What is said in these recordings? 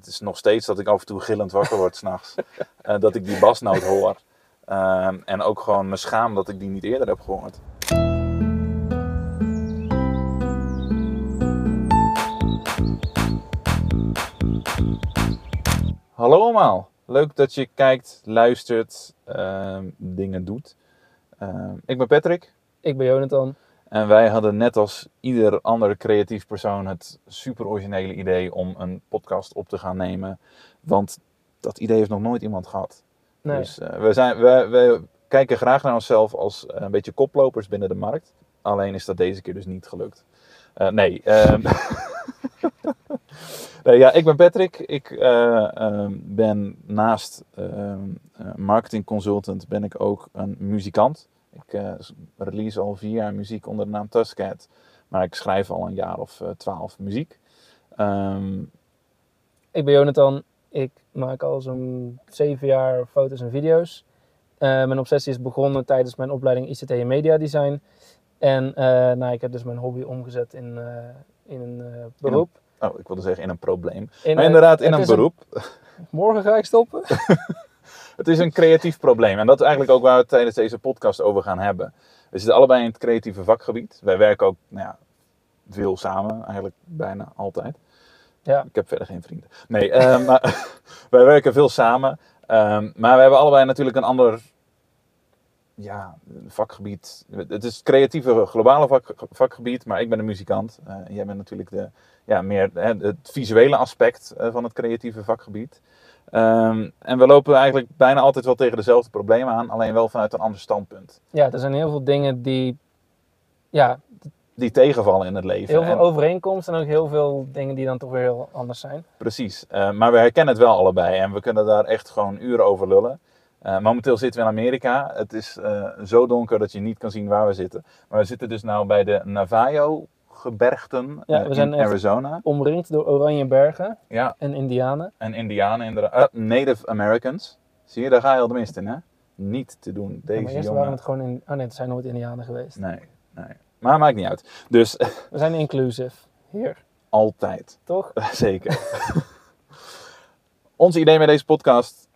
het is nog steeds dat ik af en toe gillend wakker word s'nachts. Uh, dat ik die basnoot hoor. Ehm, en ook gewoon me schaam dat ik die niet eerder heb gehoord. Hallo allemaal. Leuk dat je kijkt, luistert, ehm, dingen doet. Ehm, ik ben Patrick. Ik ben Jonathan. En wij hadden net als ieder ander creatief persoon het super originele idee om een podcast op te gaan nemen. Want dat idee heeft nog nooit iemand gehad. Nee. Dus uh, we, zijn, we, we kijken graag naar onszelf als uh, een beetje koplopers binnen de markt. Alleen is dat deze keer dus niet gelukt. Uh, nee. Um, nee, ja, ik ben Patrick. Ik um, ben naast marketing consultant ben ik ook een muzikant. Ik uh, release al vier jaar muziek onder de naam Tuskcat. Maar ik schrijf al een jaar of twaalf uh, muziek. Um, ik ben Jonathan. Ik maak al zo'n zeven jaar foto's en video's. Uh, mijn obsessie is begonnen tijdens mijn opleiding ICT en Media Design. En nou, ik heb dus mijn hobby omgezet in, in een beroep. In een, oh, ik wilde zeggen in een probleem. In maar inderdaad, in een beroep. Een, morgen ga ik stoppen. Het is een creatief probleem. En dat is eigenlijk ook waar we het tijdens deze podcast over gaan hebben. We zitten allebei in het creatieve vakgebied. Wij werken ook nou ja, veel samen, eigenlijk bijna altijd. Ja. Ik heb verder geen vrienden. Nee, uh, maar wij werken veel samen. Um, maar we hebben allebei natuurlijk een ander ja, vakgebied. Het is het creatieve globale vak, vakgebied, maar ik ben een muzikant. Uh, jij bent natuurlijk de, ja, meer hè, het visuele aspect uh, van het creatieve vakgebied. Um, en we lopen eigenlijk bijna altijd wel tegen dezelfde problemen aan, alleen wel vanuit een ander standpunt. Ja, er zijn heel veel dingen die, ja, die tegenvallen in het leven. Heel veel en, overeenkomsten en ook heel veel dingen die dan toch weer heel anders zijn. Precies, uh, maar we herkennen het wel allebei en we kunnen daar echt gewoon uren over lullen. Uh, momenteel zitten we in Amerika. Het is uh, zo donker dat je niet kan zien waar we zitten. Maar we zitten dus nou bij de Navajo gebergten ja, we zijn in Arizona. Omringd door oranje bergen ja. en indianen. En indianen, inderdaad. Uh, Native Americans. Zie je, daar ga je al de mist in, hè? Niet te doen. Deze ja, maar eerst jongen... waren het gewoon in... Oh nee, het zijn nooit indianen geweest. Nee, nee. Maar maakt niet uit. Dus... We zijn inclusive. Hier. Altijd. Toch? Zeker. Ons idee met deze podcast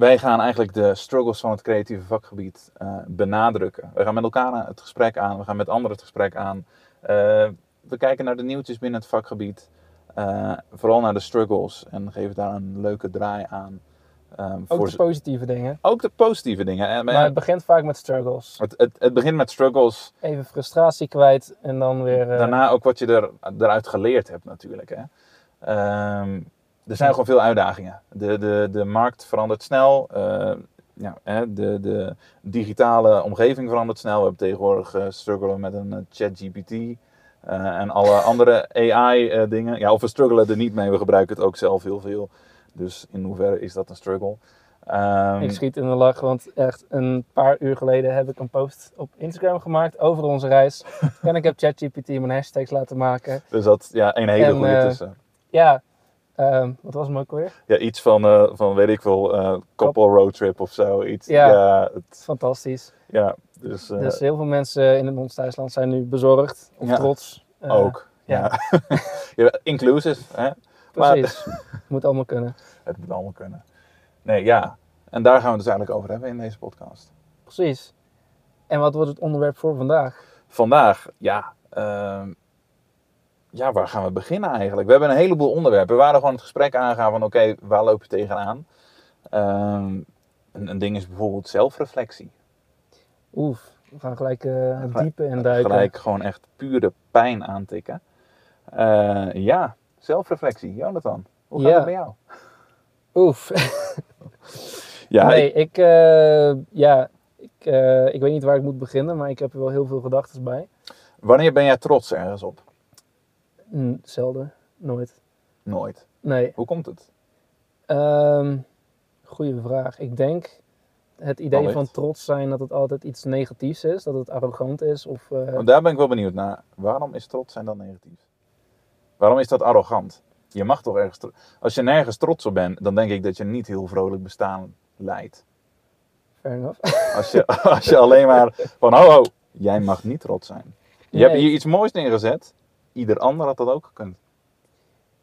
wij gaan eigenlijk de struggles van het creatieve vakgebied uh, benadrukken. We gaan met elkaar het gesprek aan, we gaan met anderen het gesprek aan. Uh, we kijken naar de nieuwtjes binnen het vakgebied, uh, vooral naar de struggles en geven daar een leuke draai aan. Um, ook voor de positieve dingen. Ook de positieve dingen. En, maar het begint vaak met struggles. Het, het, het, begint met struggles. Even frustratie kwijt en dan weer... Daarna ook wat je er, eruit geleerd hebt natuurlijk. Hè. Um, er zijn gewoon veel uitdagingen. De, de, de markt verandert snel. Uh, ja, hè, de, de digitale omgeving verandert snel. We hebben tegenwoordig uh, struggelen met een uh, ChatGPT uh, en alle andere AI-dingen. ja, of we struggelen er niet mee, we gebruiken het ook zelf heel veel. Dus in hoeverre is dat een struggle? Um, ik schiet in de lach, want echt een paar uur geleden heb ik een post op Instagram gemaakt over onze reis. en ik heb ChatGPT mijn hashtags laten maken. Dus dat, ja, een hele goede tussen. Ja, Um, wat was hem ook weer? Ja, iets van, uh, van weet ik veel, uh, couple road trip of zo. Iets. Ja, ja het, fantastisch. Ja, dus, uh, dus heel veel mensen in ons thuisland zijn nu bezorgd of ja, trots. ook, ja. ja. Inclusive, hè? Precies, maar, het moet allemaal kunnen. Het moet allemaal kunnen. Nee, ja. En daar gaan we het dus eigenlijk over hebben in deze podcast. Precies. En wat wordt het onderwerp voor vandaag? Vandaag, ja, uh, ja, waar gaan we beginnen eigenlijk? We hebben een heleboel onderwerpen. We waren gewoon het gesprek aangaan van oké, okay, waar loop je tegenaan? Um, een, een, ding is bijvoorbeeld zelfreflectie. Oef, we gaan gelijk uh, het diepe in duiken. Gelijk gewoon echt pure pijn aantikken. Uh, ja, zelfreflectie. Jonathan, hoe gaat ja. het met jou? Oef. ja, nee, ik, ik uh, ja, ik, ik weet niet waar ik moet beginnen, maar ik heb er wel heel veel gedachten bij. Wanneer ben jij trots ergens op? Mm, zelden, nooit. Nooit? Nee. Hoe komt het? Um, goeie vraag. Ik denk het idee Allicht. van trots zijn dat het altijd iets negatiefs is, dat het arrogant is. Of, uh... Want daar ben ik wel benieuwd naar. Waarom is trots zijn dan negatief? Waarom is dat arrogant? Je mag toch ergens. Als je nergens trots op bent, dan denk ik dat je niet heel vrolijk bestaan leidt. Fair enough. Als je, als je alleen maar van, ho, ho, jij mag niet trots zijn. Je nee. hebt hier iets moois neergezet. Ieder ander had dat ook gekund.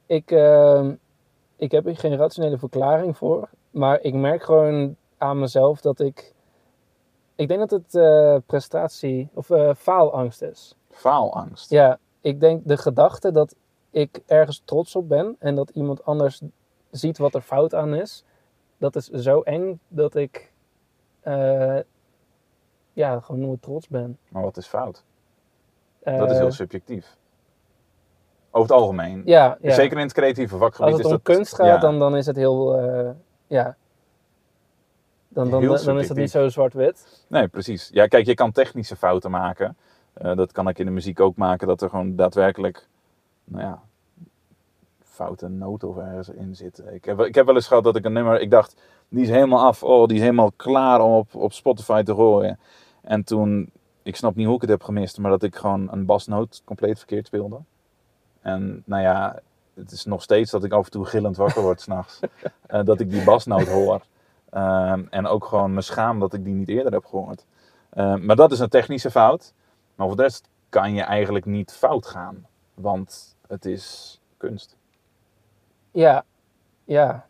Ik, uh, ik heb hier geen rationele verklaring voor. Maar ik merk gewoon aan mezelf dat ik. Ik denk dat het eh, prestatie of eh, faalangst is. Faalangst. Ja, ik denk de gedachte dat ik ergens trots op ben en dat iemand anders ziet wat er fout aan is, dat is zo eng dat ik eh, ja, gewoon nooit trots ben. Maar wat is fout? Dat is heel subjectief. Over het algemeen. ja, ja. Zeker in het creatieve vakgebied Als het is om dat... kunst gaat, ja. dan, dan is het heel, eh, ja. Dan, dan, Heel dan is het niet zo zwart-wit. Nee, precies. Ja, kijk, je kan technische fouten maken. Eh, dat kan ik in de muziek ook maken, dat er gewoon daadwerkelijk, nou ja, foute noten of ergens in zitten. Ik heb, ik heb wel eens gehad dat ik een nummer, ik dacht, die is helemaal af, oh, die is helemaal klaar om op, op Spotify te gooien. En toen, ik snap niet hoe ik het heb gemist, maar dat ik gewoon een basnoot compleet verkeerd speelde. En nou ja, het is nog steeds dat ik af en toe gillend wakker word s'nachts. eh dat ik die basnoot hoor. Ehm, en ook gewoon me schaam dat ik die niet eerder heb gehoord. Ehm, maar dat is een technische fout. Maar voor de rest kan je eigenlijk niet fout gaan. Want het is kunst. Ja, ja.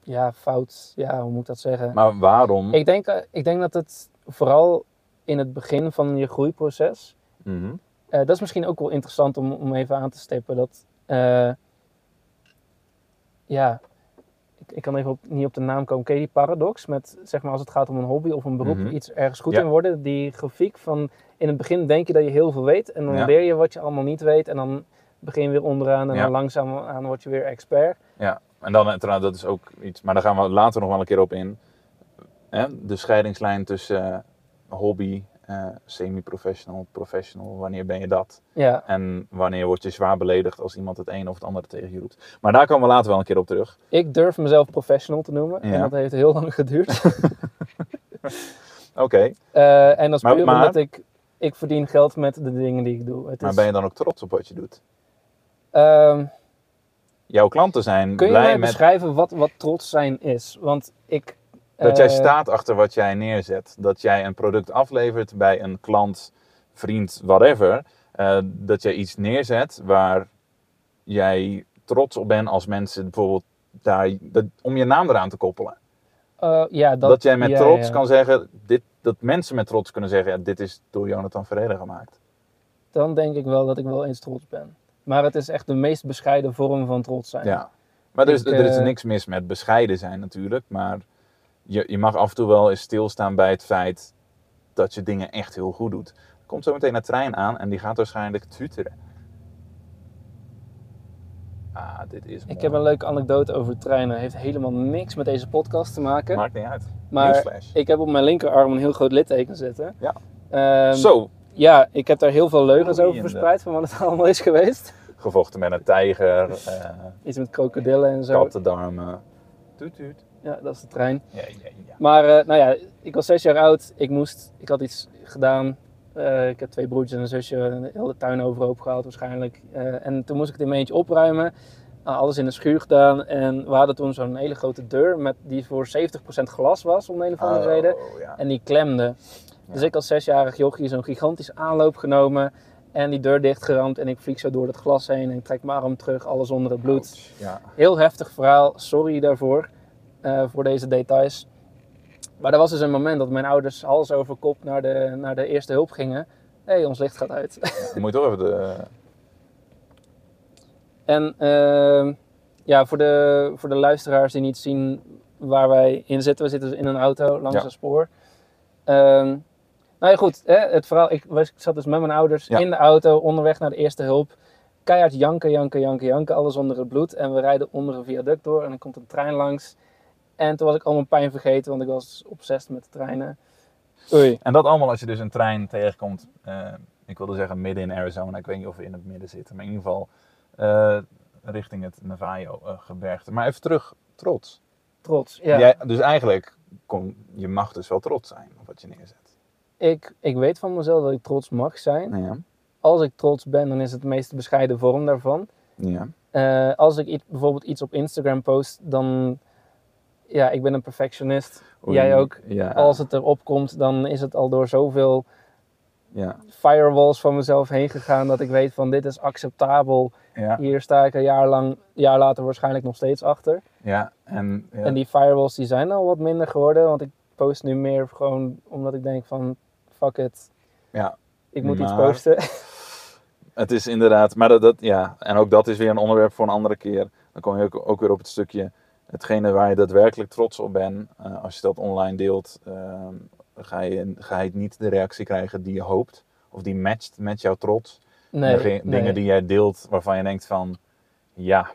Ja, fout. Ja, hoe moet ik dat zeggen? Maar waarom? Ik denk, eh, ik denk dat het vooral in het begin van je groeiproces. Mhm. Eh, dat is misschien ook wel interessant om, om even aan te stippen. Dat, eh, ja, ik, ik kan even op, niet op de naam komen. Ken die paradox? Met, zeg maar, als het gaat om een hobby of een beroep, Mhm. iets ergens goed Ja. in worden. Die grafiek van in het begin denk je dat je heel veel weet. En dan Ja. leer je wat je allemaal niet weet. En dan begin je weer onderaan. En Ja. dan langzaam aan word je weer expert. Ja, en dan, eh, trouwens, dat is ook iets, maar daar gaan we later nog wel een keer op in. Hè? De scheidingslijn tussen hobby, eh, semi-professional, professional, wanneer ben je dat? Ja, En wanneer word je zwaar beledigd als iemand het een of het andere tegen je roept. Maar daar komen we later wel een keer op terug. ik durf mezelf professional te noemen. Ja. En dat heeft heel lang geduurd. Oké, Eh, en dat is Maar- puur maar- omdat ik, ik verdien geld met de dingen die ik doe. Het maar is, ben je dan ook trots op wat je doet? ehm, Jouw klanten zijn kun je blij mij met beschrijven wat, wat trots zijn is? Want ik... dat jij eh, staat achter wat jij neerzet. Dat jij een product aflevert bij een klant, vriend, whatever. eh, dat jij iets neerzet waar jij trots op bent als mensen bijvoorbeeld daar, dat, om je naam eraan te koppelen. eh, ja, Dat, dat, jij met ja, trots ja. kan zeggen, dit, dat mensen met trots kunnen zeggen, ja, dit is door Jonathan Verreden gemaakt. Dan denk ik wel dat ik wel eens trots ben. Maar het is echt de meest bescheiden vorm van trots zijn. Ja. Maar er is, er is niks mis met bescheiden zijn natuurlijk, maar je, je mag af en toe wel eens stilstaan bij het feit dat je dingen echt heel goed doet. Er komt zo meteen een trein aan en die gaat waarschijnlijk tuteren. Ah, dit is mooi. Ik heb een leuke anekdote over treinen. Heeft helemaal niks met deze podcast te maken. Maakt niet uit. maar Newsflash. ik heb op mijn linkerarm een heel groot litteken zitten. Ja. Ehm, Zo, Ja, ik heb daar heel veel leugens over verspreid van wat het allemaal is geweest. gevochten met een tijger, eh Iets met krokodillen en zo. kattendarmen. Tuut, tuut. Ja, dat is de trein. Ja, ja, ja. Maar eh, nou ja, ik was zes jaar oud. Ik moest, ik had iets gedaan. Eh, ik heb twee broertjes en een zusje. De hele tuin overhoop gehaald waarschijnlijk. Eh, en toen moest ik het in mijn eentje opruimen. Nou, alles in de schuur gedaan. En we hadden toen zo'n hele grote deur met, die voor 70% glas was om een of andere reden. Oh, ja. En die klemde. Dus ik als zesjarig jochie zo'n gigantisch aanloop genomen. En die deur dichtgeramd. En ik vlieg zo door het glas heen. En ik trek mijn arm terug. Alles onder het bloed. Heel heftig verhaal. Sorry daarvoor. Eh, voor deze details. Maar er was dus een moment dat mijn ouders hals over kop naar de, naar de eerste hulp gingen. Hé, hey, ons licht gaat uit. Dan moet je toch even de... en ehm, ja, voor de, voor de luisteraars die niet zien waar wij in zitten. We zitten dus in een auto langs Ja. een spoor. Ehm, nou ja, goed. Hè, het verhaal, ik, ik zat dus met mijn ouders Ja. in de auto onderweg naar de eerste hulp. Keihard janken, janken, janken, janken. Alles onder het bloed. En we rijden onder een viaduct door. En dan komt een trein langs. En toen was ik al mijn pijn vergeten, want ik was obsessed met de treinen. Oei. En dat allemaal als je dus een trein tegenkomt, eh, ik wilde zeggen midden in Arizona, ik weet niet of we in het midden zitten, maar in ieder geval eh, richting het Navajo-gebergte. maar even terug, trots. Trots. Ja. Jij, dus eigenlijk, kom, je mag dus wel trots zijn op wat je neerzet. Ik, ik weet van mezelf dat ik trots mag zijn. Ja. Als ik trots ben, dan is het de meest bescheiden vorm daarvan. ja. Eh, als ik iets, bijvoorbeeld iets op Instagram post, dan... Ja, ik ben een perfectionist. Oei, Jij ook. Ja. Als het erop komt, dan is het al door zoveel Ja, firewalls van mezelf heen gegaan. Dat ik weet van dit is acceptabel. ja, Hier sta ik een jaar lang, jaar later waarschijnlijk nog steeds achter. ja. En, ja. En die firewalls die zijn al wat minder geworden. Want ik post nu meer gewoon omdat ik denk van fuck it. Ja, Ik moet iets posten. Het is inderdaad, maar dat, dat, ja, en ook dat is weer een onderwerp voor een andere keer. Dan kom je ook, ook weer op het stukje, hetgene waar je daadwerkelijk trots op bent. eh, als je dat online deelt, ehm, ga, je, ga je niet de reactie krijgen die je hoopt. Of die matcht met jouw trots. Nee, de dingen die jij deelt waarvan je denkt van, ja,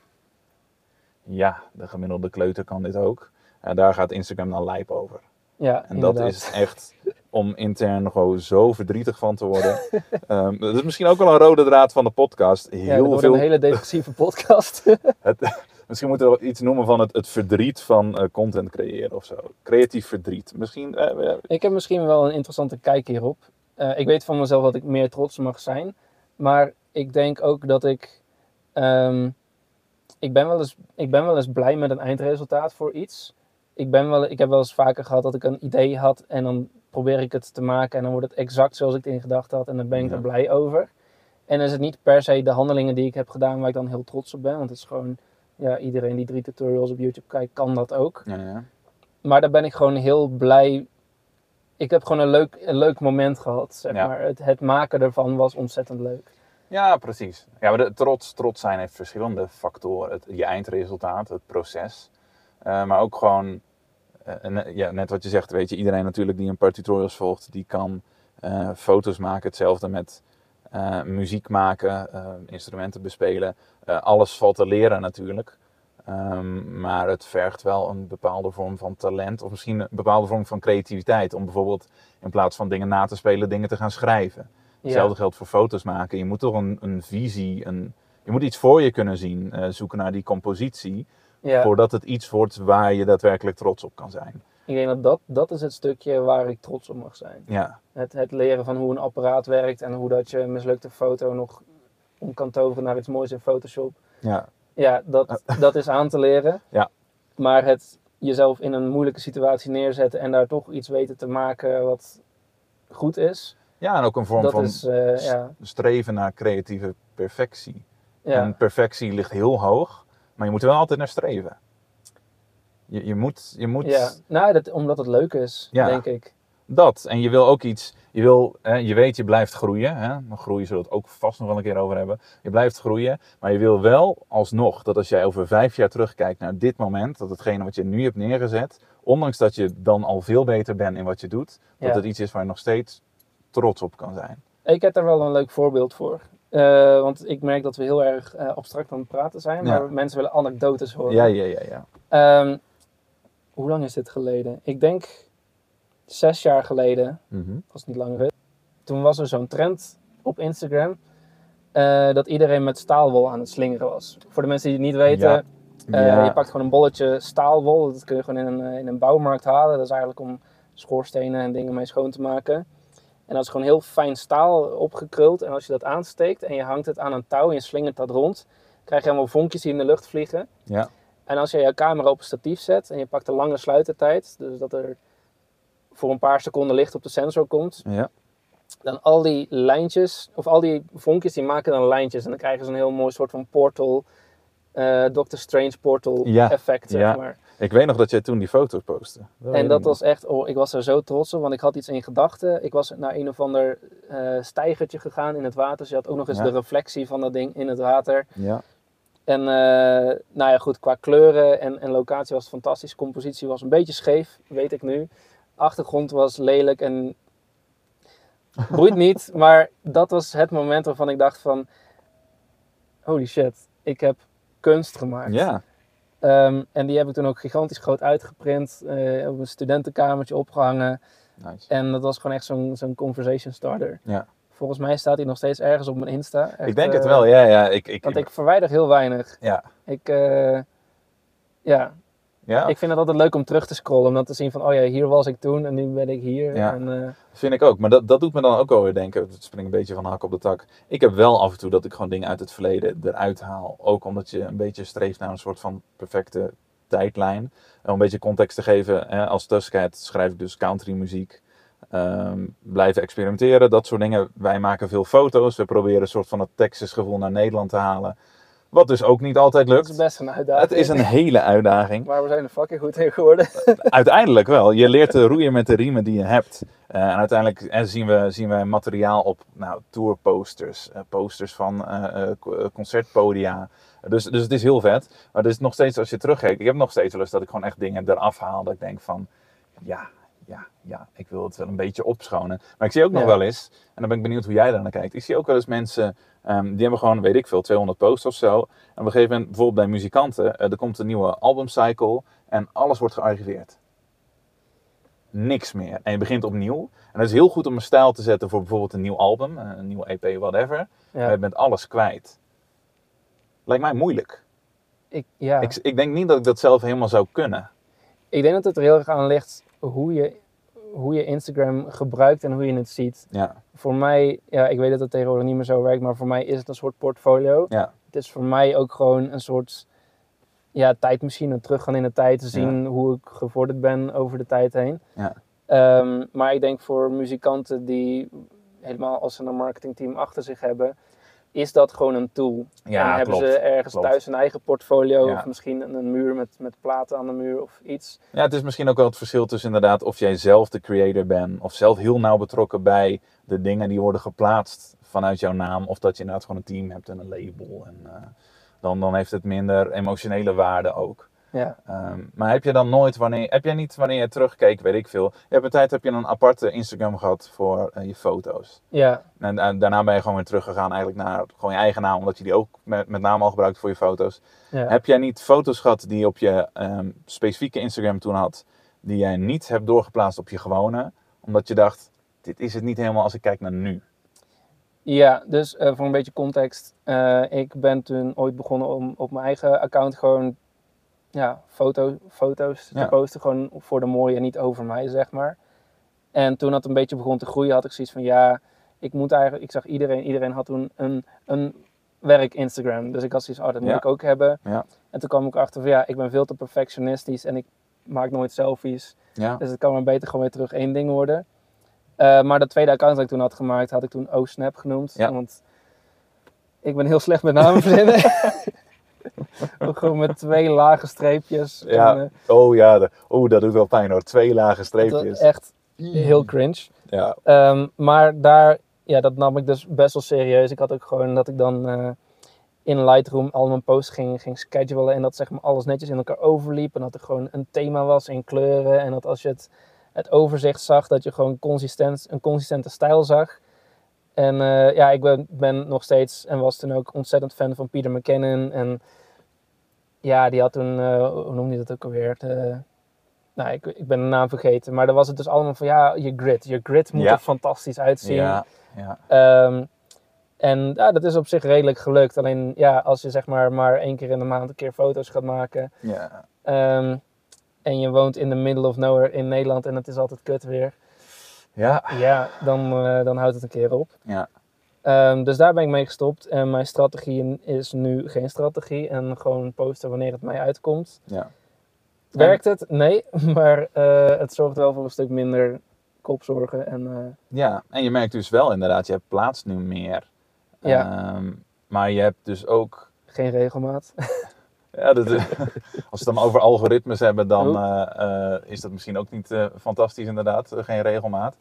ja, de gemiddelde kleuter kan dit ook. En daar gaat Instagram dan lijp over. Ja, En dat is echt om intern gewoon zo verdrietig van te worden. Ehm, dat is misschien ook wel een rode draad van de podcast. Ja, Heel wordt veel, een hele depressieve podcast. het, misschien moeten we iets noemen van het, het verdriet van eh, content creëren of zo. Creatief verdriet. Misschien, eh, ik heb misschien wel een interessante kijk hierop. Eh, ik weet van mezelf dat ik meer trots mag zijn. Maar ik denk ook dat ik. ehm, ik, ben wel eens, ik ben wel eens blij met een eindresultaat voor iets. Ik, ben wel, ik heb wel eens vaker gehad dat ik een idee had en dan probeer ik het te maken en dan wordt het exact zoals ik het in gedachten had en dan ben ik Ja. er blij over. En dan is het niet per se de handelingen die ik heb gedaan waar ik dan heel trots op ben, want het is gewoon, ja, iedereen die drie tutorials op YouTube kijkt kan dat ook. ja, ja. Maar daar ben ik gewoon heel blij. Ik heb gewoon een leuk, een leuk moment gehad, zeg Ja. maar. Het, het maken ervan was ontzettend leuk. ja, precies. Ja, maar de, trots, trots zijn heeft verschillende factoren. Het, je eindresultaat, het proces. Eh, maar ook gewoon, eh, en, ja, net wat je zegt, weet je, iedereen natuurlijk die een paar tutorials volgt, die kan eh, foto's maken. Hetzelfde met eh, muziek maken, eh, instrumenten bespelen. Eh, alles valt te leren natuurlijk. Ehm, maar het vergt wel een bepaalde vorm van talent of misschien een bepaalde vorm van creativiteit. Om bijvoorbeeld in plaats van dingen na te spelen, dingen te gaan schrijven. Hetzelfde geldt voor foto's maken. Je moet toch een, een visie, een, je moet iets voor je kunnen zien, zoeken naar die compositie. Ja, Voordat het iets wordt waar je daadwerkelijk trots op kan zijn. Ik denk dat, dat dat is het stukje waar ik trots op mag zijn. Ja, Het, het leren van hoe een apparaat werkt en hoe dat je een mislukte foto nog om kan toveren naar iets moois in Photoshop. ja, Ja, dat, dat is aan te leren. Ja. Maar het jezelf in een moeilijke situatie neerzetten en daar toch iets weten te maken wat goed is. ja en ook een vorm dat van is, eh, ja, streven naar creatieve perfectie. ja. En perfectie ligt heel hoog, maar je moet er wel altijd naar streven. Je, je moet, je moet ja. Nou, dat, omdat het leuk is, Ja. denk ik. dat. En je wil ook iets, je, wil, hè, je weet je blijft groeien. Hè? Groeien zullen we het ook vast nog wel een keer over hebben. Je blijft groeien, maar je wil wel alsnog dat als jij over vijf jaar terugkijkt naar dit moment, dat hetgene wat je nu hebt neergezet, ondanks dat je dan al veel beter bent in wat je doet, dat Ja. het iets is waar je nog steeds trots op kan zijn. Ik heb daar wel een leuk voorbeeld voor. Eh, want ik merk dat we heel erg eh, abstract aan het praten zijn, Ja. maar mensen willen anekdotes horen. Ja, ja, ja, ja. Ehm, hoe lang is dit geleden? Ik denk zes jaar geleden, als het niet langer. Toen was er zo'n trend op Instagram eh, dat iedereen met staalwol aan het slingeren was. Voor de mensen die het niet weten, Ja. eh, Ja. je pakt gewoon een bolletje staalwol. Dat kun je gewoon in een, eh, in een bouwmarkt halen. Dat is eigenlijk om schoorstenen en dingen mee schoon te maken. En dat is gewoon heel fijn staal opgekruld. En als je dat aansteekt en je hangt het aan een touw en je slingert dat rond, krijg je allemaal vonkjes die in de lucht vliegen. Ja. En als je je camera op een statief zet en je pakt een lange sluitertijd, dus dat er voor een paar seconden licht op de sensor komt, Ja. dan al die lijntjes, of al die vonkjes, die maken dan lijntjes. En dan krijgen ze een heel mooi soort van portal, eh Doctor Strange portal Ja, effect, zeg ja. maar. Ik weet nog dat jij toen die foto's postte. En dat was echt, oh, ik was er zo trots op, want ik had iets in gedachten. Ik was naar een of ander eh stijgertje gegaan in het water. Dus je had ook nog eens de reflectie van dat ding in het water. Ja. En eh, nou ja, goed, qua kleuren en, en locatie was het fantastisch. Compositie was een beetje scheef, weet ik nu. Achtergrond was lelijk en boeit niet. Maar dat was het moment waarvan ik dacht van... Holy shit, ik heb kunst gemaakt. Ja. Ehm, en die heb ik toen ook gigantisch groot uitgeprint. eh, op een studentenkamertje opgehangen. Nice. En dat was gewoon echt zo'n zo'n conversation starter. Ja. Volgens mij staat hij nog steeds ergens op mijn Insta. Echt, ik denk het eh, wel, ja. ja. Ik, ik, Want ik verwijder heel weinig. ja. Ik, eh, ja, Ja, ik vind het altijd leuk om terug te scrollen. Om dan te zien van, oh ja, hier was ik toen en nu ben ik hier. Ja. En, eh, vind ik ook. Maar dat, dat doet me dan ook alweer denken. Het springt een beetje van hak op de tak. Ik heb wel af en toe dat ik gewoon dingen uit het verleden eruit haal. Ook omdat je een beetje streeft naar een soort van perfecte tijdlijn. Om een beetje context te geven. Hè, als Tuskhead schrijf ik dus country muziek. Ehm, blijven experimenteren, dat soort dingen. Wij maken veel foto's. We proberen een soort van het Texas gevoel naar Nederland te halen. Wat dus ook niet altijd lukt. is best een uitdaging. Het is een hele uitdaging. Maar we zijn er fucking goed in geworden. Uiteindelijk wel. Je leert te roeien met de riemen die je hebt. Eh, en uiteindelijk eh, zien, we, zien wij materiaal op nou, tourposters, eh, posters van co- concertpodia. Dus, dus het is heel vet. Maar het is nog steeds, als je terugkijkt, ik heb nog steeds wel eens dat ik gewoon echt dingen eraf haal. Dat ik denk van, ja, ja, ja, ik wil het wel een beetje opschonen. Maar ik zie ook nog Ja. wel eens, en dan ben ik benieuwd hoe jij daar naar kijkt. Ik zie ook wel eens mensen, ehm, die hebben gewoon, weet ik veel, 200 posts of zo. En op een gegeven moment, bijvoorbeeld bij muzikanten, eh, er komt een nieuwe albumcycle en alles wordt gearchiveerd. Niks meer. En je begint opnieuw. En dat is heel goed om een stijl te zetten voor bijvoorbeeld een nieuw album, eh, een nieuwe EP, whatever. Maar Ja, je bent alles kwijt. Lijkt mij moeilijk. ik, ja. Ik, ik denk niet dat ik dat zelf helemaal zou kunnen. ik denk dat het er heel erg aan ligt hoe je, hoe je Instagram gebruikt en hoe je het ziet. Ja, Voor mij, ja, ik weet dat het tegenwoordig niet meer zo werkt, maar voor mij is het een soort portfolio. ja, Het is voor mij ook gewoon een soort ja, tijdmachine, teruggaan in de tijd, te zien hoe ik gevorderd ben over de tijd heen. ja, Ehm, maar ik denk voor muzikanten die helemaal als ze een marketingteam achter zich hebben, is dat gewoon een tool. Ja, en hebben klopt, ze ergens klopt. thuis een eigen portfolio Ja. of misschien een, een muur met, met platen aan de muur of iets. Ja, het is misschien ook wel het verschil tussen inderdaad of jij zelf de creator bent of zelf heel nauw betrokken bij de dingen die worden geplaatst vanuit jouw naam. Of dat je inderdaad gewoon een team hebt en een label. En, eh, dan, dan heeft het minder emotionele waarde ook. Ja, Ehm, maar heb je dan nooit, wanneer, heb jij niet wanneer je terugkeek, weet ik veel. Je hebt een tijd heb je een aparte Instagram gehad voor eh, je foto's. ja, En, en daarna ben je gewoon weer teruggegaan eigenlijk naar gewoon je eigen naam, omdat je die ook met, met name al gebruikt voor je foto's. ja. Heb jij niet foto's gehad die je op je ehm, specifieke Instagram toen had, die jij niet hebt doorgeplaatst op je gewone, omdat je dacht, dit is het niet helemaal als ik kijk naar nu. Ja, dus eh, voor een beetje context. eh, ik ben toen ooit begonnen om op mijn eigen account gewoon ja, foto, foto's Ja. te posten. Gewoon voor de mooie en niet over mij, zeg maar. En toen dat een beetje begon te groeien, had ik zoiets van ja, ik moet eigenlijk, ik zag iedereen, iedereen had toen een, een werk Instagram. Dus ik had zoiets, oh, dat moet Ja. ik ook hebben. Ja. En toen kwam ik achter van ja, ik ben veel te perfectionistisch en ik maak nooit selfies. Dus het kan maar beter gewoon weer terug één ding worden. Eh, maar dat tweede account dat ik toen had gemaakt, had ik toen OSnap genoemd. Want ik ben heel slecht met namen verzinnen. Ook gewoon met twee lage streepjes. Ja. En, eh, oh ja, de, oh, dat doet wel pijn hoor. Twee lage streepjes. echt heel cringe. Ja, Ehm, maar daar, ja, dat nam ik dus best wel serieus. Ik had ook gewoon dat ik dan eh, in Lightroom al mijn posts ging, ging schedulen. En dat zeg maar alles netjes in elkaar overliep. En dat er gewoon een thema was in kleuren. En dat als je het, het overzicht zag, dat je gewoon consistent, een consistente stijl zag. En eh, ja, ik ben, ben nog steeds en was toen ook ontzettend fan van Peter McKinnon. En ja, die had toen, eh, hoe noemde hij dat ook alweer? De, nou, ik, ik ben de naam vergeten. Maar dan was het dus allemaal van, ja, je grid. Je grid moet Ja. er fantastisch uitzien. ja, ja. Ehm, en ja, dat is op zich redelijk gelukt. Alleen ja, als je zeg maar maar één keer in de maand een keer foto's gaat maken. ja. ehm, en je woont in the middle of nowhere in Nederland en het is altijd kut weer. Ja, Ja, dan, eh, dan houdt het een keer op. ja. Ehm, dus daar ben ik mee gestopt. En mijn strategie is nu geen strategie. En gewoon posten wanneer het mij uitkomt. ja. Werkt het? Nee. Maar eh, het zorgt wel voor een stuk minder kopzorgen. En eh, Ja, en je merkt dus wel inderdaad, je hebt plaats nu meer. Ja. Ehm, maar je hebt dus ook geen regelmaat. Ja, dat, als we het dan over algoritmes hebben, dan Oh. eh, eh, is dat misschien ook niet eh, fantastisch inderdaad, geen regelmaat.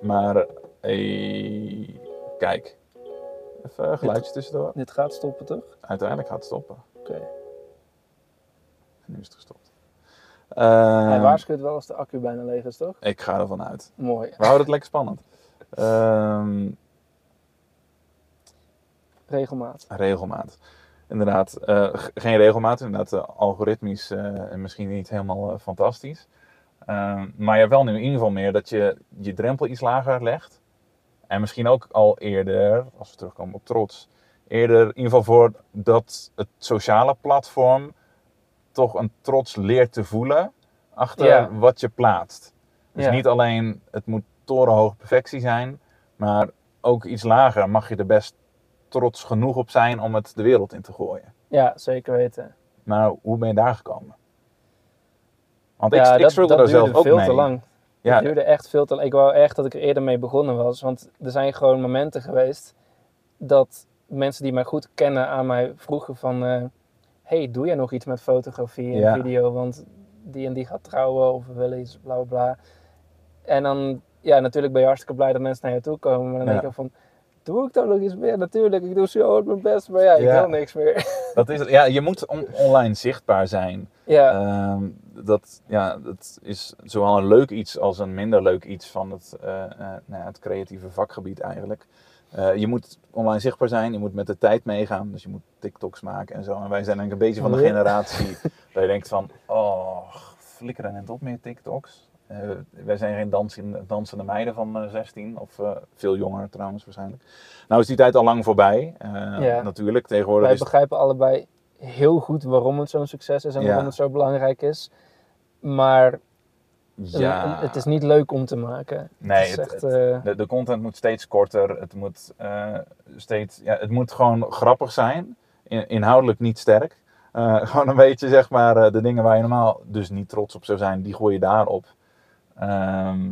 Maar eh, kijk, even een geluidje tussendoor. Dit gaat stoppen toch? Uiteindelijk gaat het stoppen. Oké. Nu is het gestopt. Ehm, Hij waarschuwt wel als de accu bijna leeg is, toch? ik ga ervan uit. Mooi. We houden het lekker spannend. Ehm, Regelmaat. regelmaat. Inderdaad, eh, geen regelmaat, inderdaad eh, algoritmisch eh, en misschien niet helemaal fantastisch. Ehm, maar je hebt wel nu in ieder geval meer dat je je drempel iets lager legt. En misschien ook al eerder, als we terugkomen op trots, eerder in ieder geval voor dat het sociale platform toch een trots leert te voelen achter Ja. wat je plaatst. Dus Ja. niet alleen het moet torenhoog perfectie zijn, maar ook iets lager mag je er best trots genoeg op zijn om het de wereld in te gooien. Ja, zeker weten. Maar hoe ben je daar gekomen? Want ik, ja, ik dat, dat daar zelf ook veel mee. te lang. Ja. Het duurde echt veel te lang. Ik wou echt dat ik er eerder mee begonnen was. Want er zijn gewoon momenten geweest dat mensen die mij goed kennen aan mij vroegen van... eh, hey, doe jij nog iets met fotografie en Ja. video? Want die en die gaat trouwen of we willen iets, bla bla bla. En dan, ja, natuurlijk ben je hartstikke blij dat mensen naar je toe komen. Maar dan Ja. denk ik van, doe ik dan nog iets meer? Natuurlijk, ik doe zo hard mijn best, maar ja, ik Ja. wil niks meer. Dat is, het. ja, je moet on- online zichtbaar zijn. ja, Ehm, dat, ja, dat is zowel een leuk iets als een minder leuk iets van het, eh, eh, nou ja, het creatieve vakgebied eigenlijk. Eh, je moet online zichtbaar zijn, je moet met de tijd meegaan, dus je moet TikToks maken en zo. En wij zijn denk ik een beetje van de generatie dat je denkt van, oh, flikkeren en op meer TikToks. Eh, wij zijn geen dansen, dansende meiden van eh, 16, of eh, veel jonger trouwens waarschijnlijk. Nou is die tijd al lang voorbij, Ja. natuurlijk. Tegenwoordig wij is begrijpen allebei heel goed waarom het zo'n succes is en Ja. waarom het zo belangrijk is. Maar ja, het is niet leuk om te maken. Nee, het is het- echt, het- De, de content moet steeds korter. Het moet, steeds, ja, het moet gewoon grappig zijn. In- inhoudelijk niet sterk. Gewoon een beetje, zeg maar, de dingen waar je normaal dus niet trots op zou zijn, die gooi je daarop. Ehm,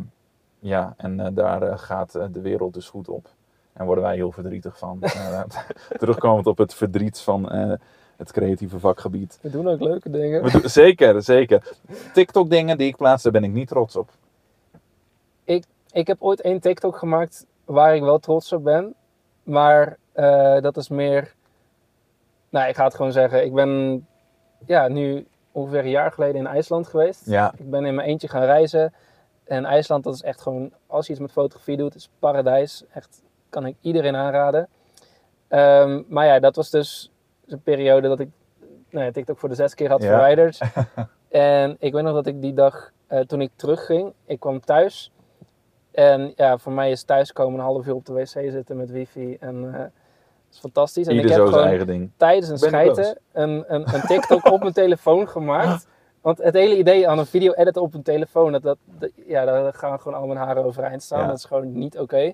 ja, en eh, daar eh, gaat eh, de wereld dus goed op. En worden wij heel verdrietig van. Terugkomend op het verdriet van het creatieve vakgebied. we doen ook leuke dingen. We doen- zeker, zeker. TikTok dingen die ik plaats, daar ben ik niet trots op. Ik heb ooit één TikTok gemaakt waar ik wel trots op ben. Maar dat is meer. Nou, ik ga het gewoon zeggen. Ik ben ja, nu ongeveer een jaar geleden in IJsland geweest. Ja, Ik ben in mijn eentje gaan reizen. En IJsland, dat is echt gewoon, als je iets met fotografie doet, is paradijs. Echt, kan ik iedereen aanraden. Ehm, maar ja, dat was dus een periode dat ik nou ja, TikTok voor de zes keer had Ja. verwijderd. en ik weet nog dat ik die dag, eh, toen ik terugging, ik kwam thuis. En ja, voor mij is thuiskomen een half uur op de wc zitten met wifi. En eh, dat is fantastisch. En ieder ik zo heb zijn gewoon eigen ding. tijdens een schijten een, een, een TikTok op mijn telefoon gemaakt. Want het hele idee aan een video editen op een telefoon, dat, dat, dat- ja, daar gaan gewoon al mijn haren overeind staan. Ja. Dat is gewoon niet oké.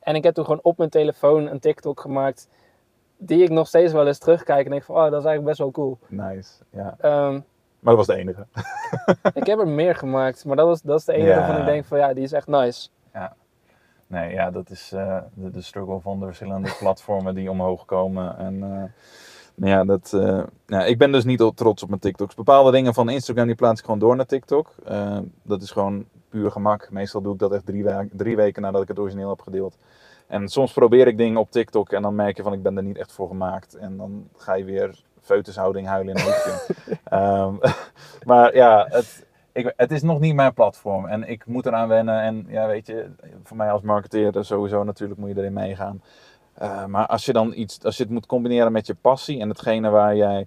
En ik heb toen gewoon op mijn telefoon een TikTok gemaakt, die ik nog steeds wel eens terugkijk en denk van, oh, dat is eigenlijk best wel cool. Nice, ja. Ehm, Maar dat was de enige. ik heb er meer gemaakt, maar dat, was, dat is de enige Ja. waarvan ik denk van, ja, die is echt nice. Nee, ja, dat is eh, de, de struggle van de verschillende platformen die omhoog komen. En eh, nou ja, dat, eh, ja, ik ben dus niet trots op mijn TikToks. Bepaalde dingen van Instagram die plaats ik gewoon door naar TikTok. Eh, dat is gewoon puur gemak. Meestal doe ik dat echt drie, weken nadat ik het origineel heb gedeeld. En soms probeer ik dingen op TikTok en dan merk je van ik ben er niet echt voor gemaakt. En dan ga je weer feutushouding huilen in een hoekje. Ehm, maar ja, het, ik, het is nog niet mijn platform en ik moet eraan wennen. En ja, weet je, voor mij als marketeer sowieso natuurlijk moet je erin meegaan. Eh, maar als je dan iets, als je het moet combineren met je passie en hetgene waar jij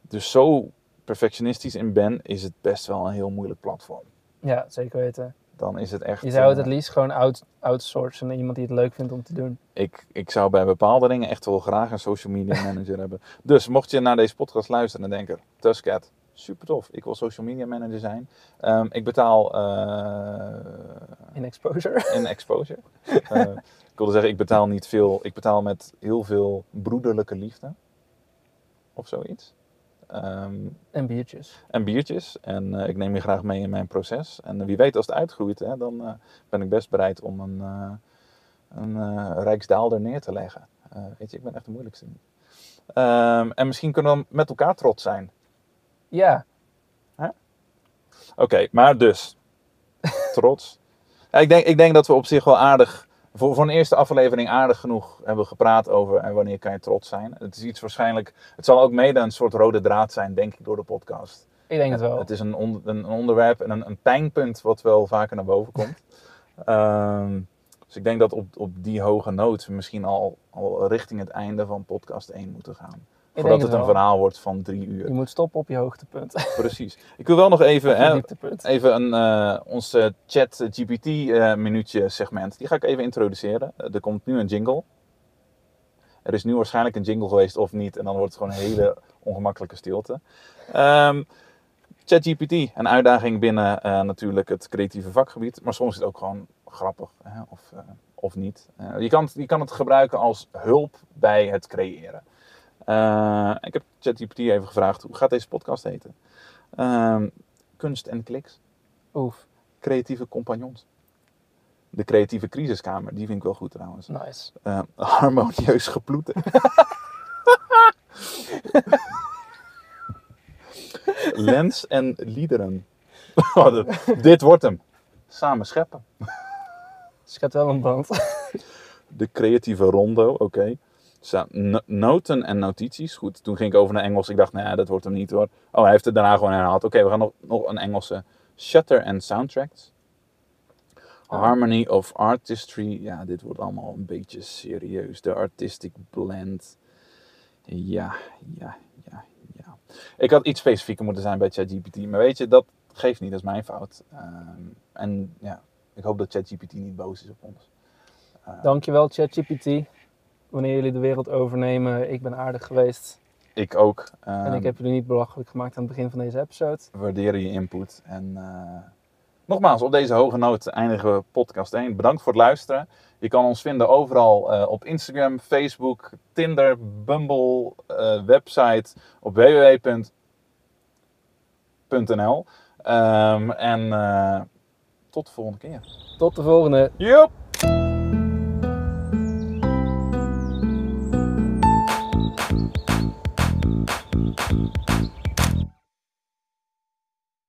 dus zo perfectionistisch in bent, is het best wel een heel moeilijk platform. Ja, zeker weten. Dan is het echt. Je zou het eh, het liefst gewoon out, outsourcen naar iemand die het leuk vindt om te doen. ik, ik zou bij bepaalde dingen echt wel graag een social media manager hebben. Dus mocht je naar deze podcast luisteren en denken, Tuscat, super tof, ik wil social media manager zijn. Ehm, ik betaal eh, In exposure. in exposure. ik wilde zeggen, ik betaal niet veel, ik betaal met heel veel broederlijke liefde. Of zoiets. Ehm, En biertjes. en biertjes. En eh, ik neem je graag mee in mijn proces. En wie weet, als het uitgroeit, hè, dan eh, ben ik best bereid om een, eh een eh, Rijksdaalder neer te leggen. Eh, weet je, ik ben echt de moeilijkste. Ehm, en misschien kunnen we met elkaar trots zijn. Ja, Oké, maar dus. Trots. Ja, ik, denk, ik denk dat we op zich wel aardig. Voor, voor een eerste aflevering aardig genoeg hebben gepraat over en wanneer kan je trots zijn. Het is iets waarschijnlijk. Het zal ook mede een soort rode draad zijn, denk ik, door de podcast. ik denk het wel. Het is een, on- een onderwerp en een, een pijnpunt wat wel vaker naar boven komt. Ehm, dus ik denk dat op, op die hoge noot we misschien al, al richting het einde van podcast 1 moeten gaan. Voordat het het een verhaal wordt van drie uur. Je moet stoppen op je hoogtepunt. Precies. Ik wil wel nog even, hè, even een, eh ons eh, chat GPT eh, minuutje segment. Die ga ik even introduceren. Eh, er komt nu een jingle. Er is nu waarschijnlijk een jingle geweest of niet. En dan wordt het gewoon een hele ongemakkelijke stilte. Ehm ChatGPT, een uitdaging binnen eh, natuurlijk het creatieve vakgebied. Maar soms is het ook gewoon grappig. Hè? Of, eh, of niet. Eh, je, kan, je kan het gebruiken als hulp bij het creëren. Eh, ik heb ChatGPT even gevraagd, hoe gaat deze podcast heten? Ehm, kunst en kliks. Oef. creatieve compagnons. De creatieve crisiskamer, die vind ik wel goed trouwens. Nice. Eh, harmonieus geploeten. Lens en liederen. Oh, de- dit wordt hem. Samen scheppen. Schet wel een band. De creatieve rondo, oké. No- Noten en notities. Goed, toen ging ik over naar Engels. Ik dacht, nee, dat wordt hem niet hoor. Oh, hij heeft het daarna gewoon herhaald. Oké, we gaan nog, nog een Engelse. Shutter en soundtracks. Harmony of Artistry. Ja, dit wordt allemaal een beetje serieus. De artistic blend. Ja, ja, ja, ja. Ik had iets specifieker moeten zijn bij ChatGPT. Maar weet je, dat geeft niet. Dat is mijn fout. Ehm, en ja, ik hoop dat ChatGPT niet boos is op ons. Eh, Dankjewel ChatGPT. Wanneer jullie de wereld overnemen, ik ben aardig geweest. Ik ook. en Ehm, ik heb jullie niet belachelijk gemaakt aan het begin van deze episode. We waarderen je input. En eh, nogmaals, op deze hoge noot eindigen we podcast 1. Bedankt voor het luisteren. Je kan ons vinden overal eh, op Instagram, Facebook, Tinder, Bumble, eh, website op www.nl. Ehm, en tot de volgende keer. Tot de volgende. Joep!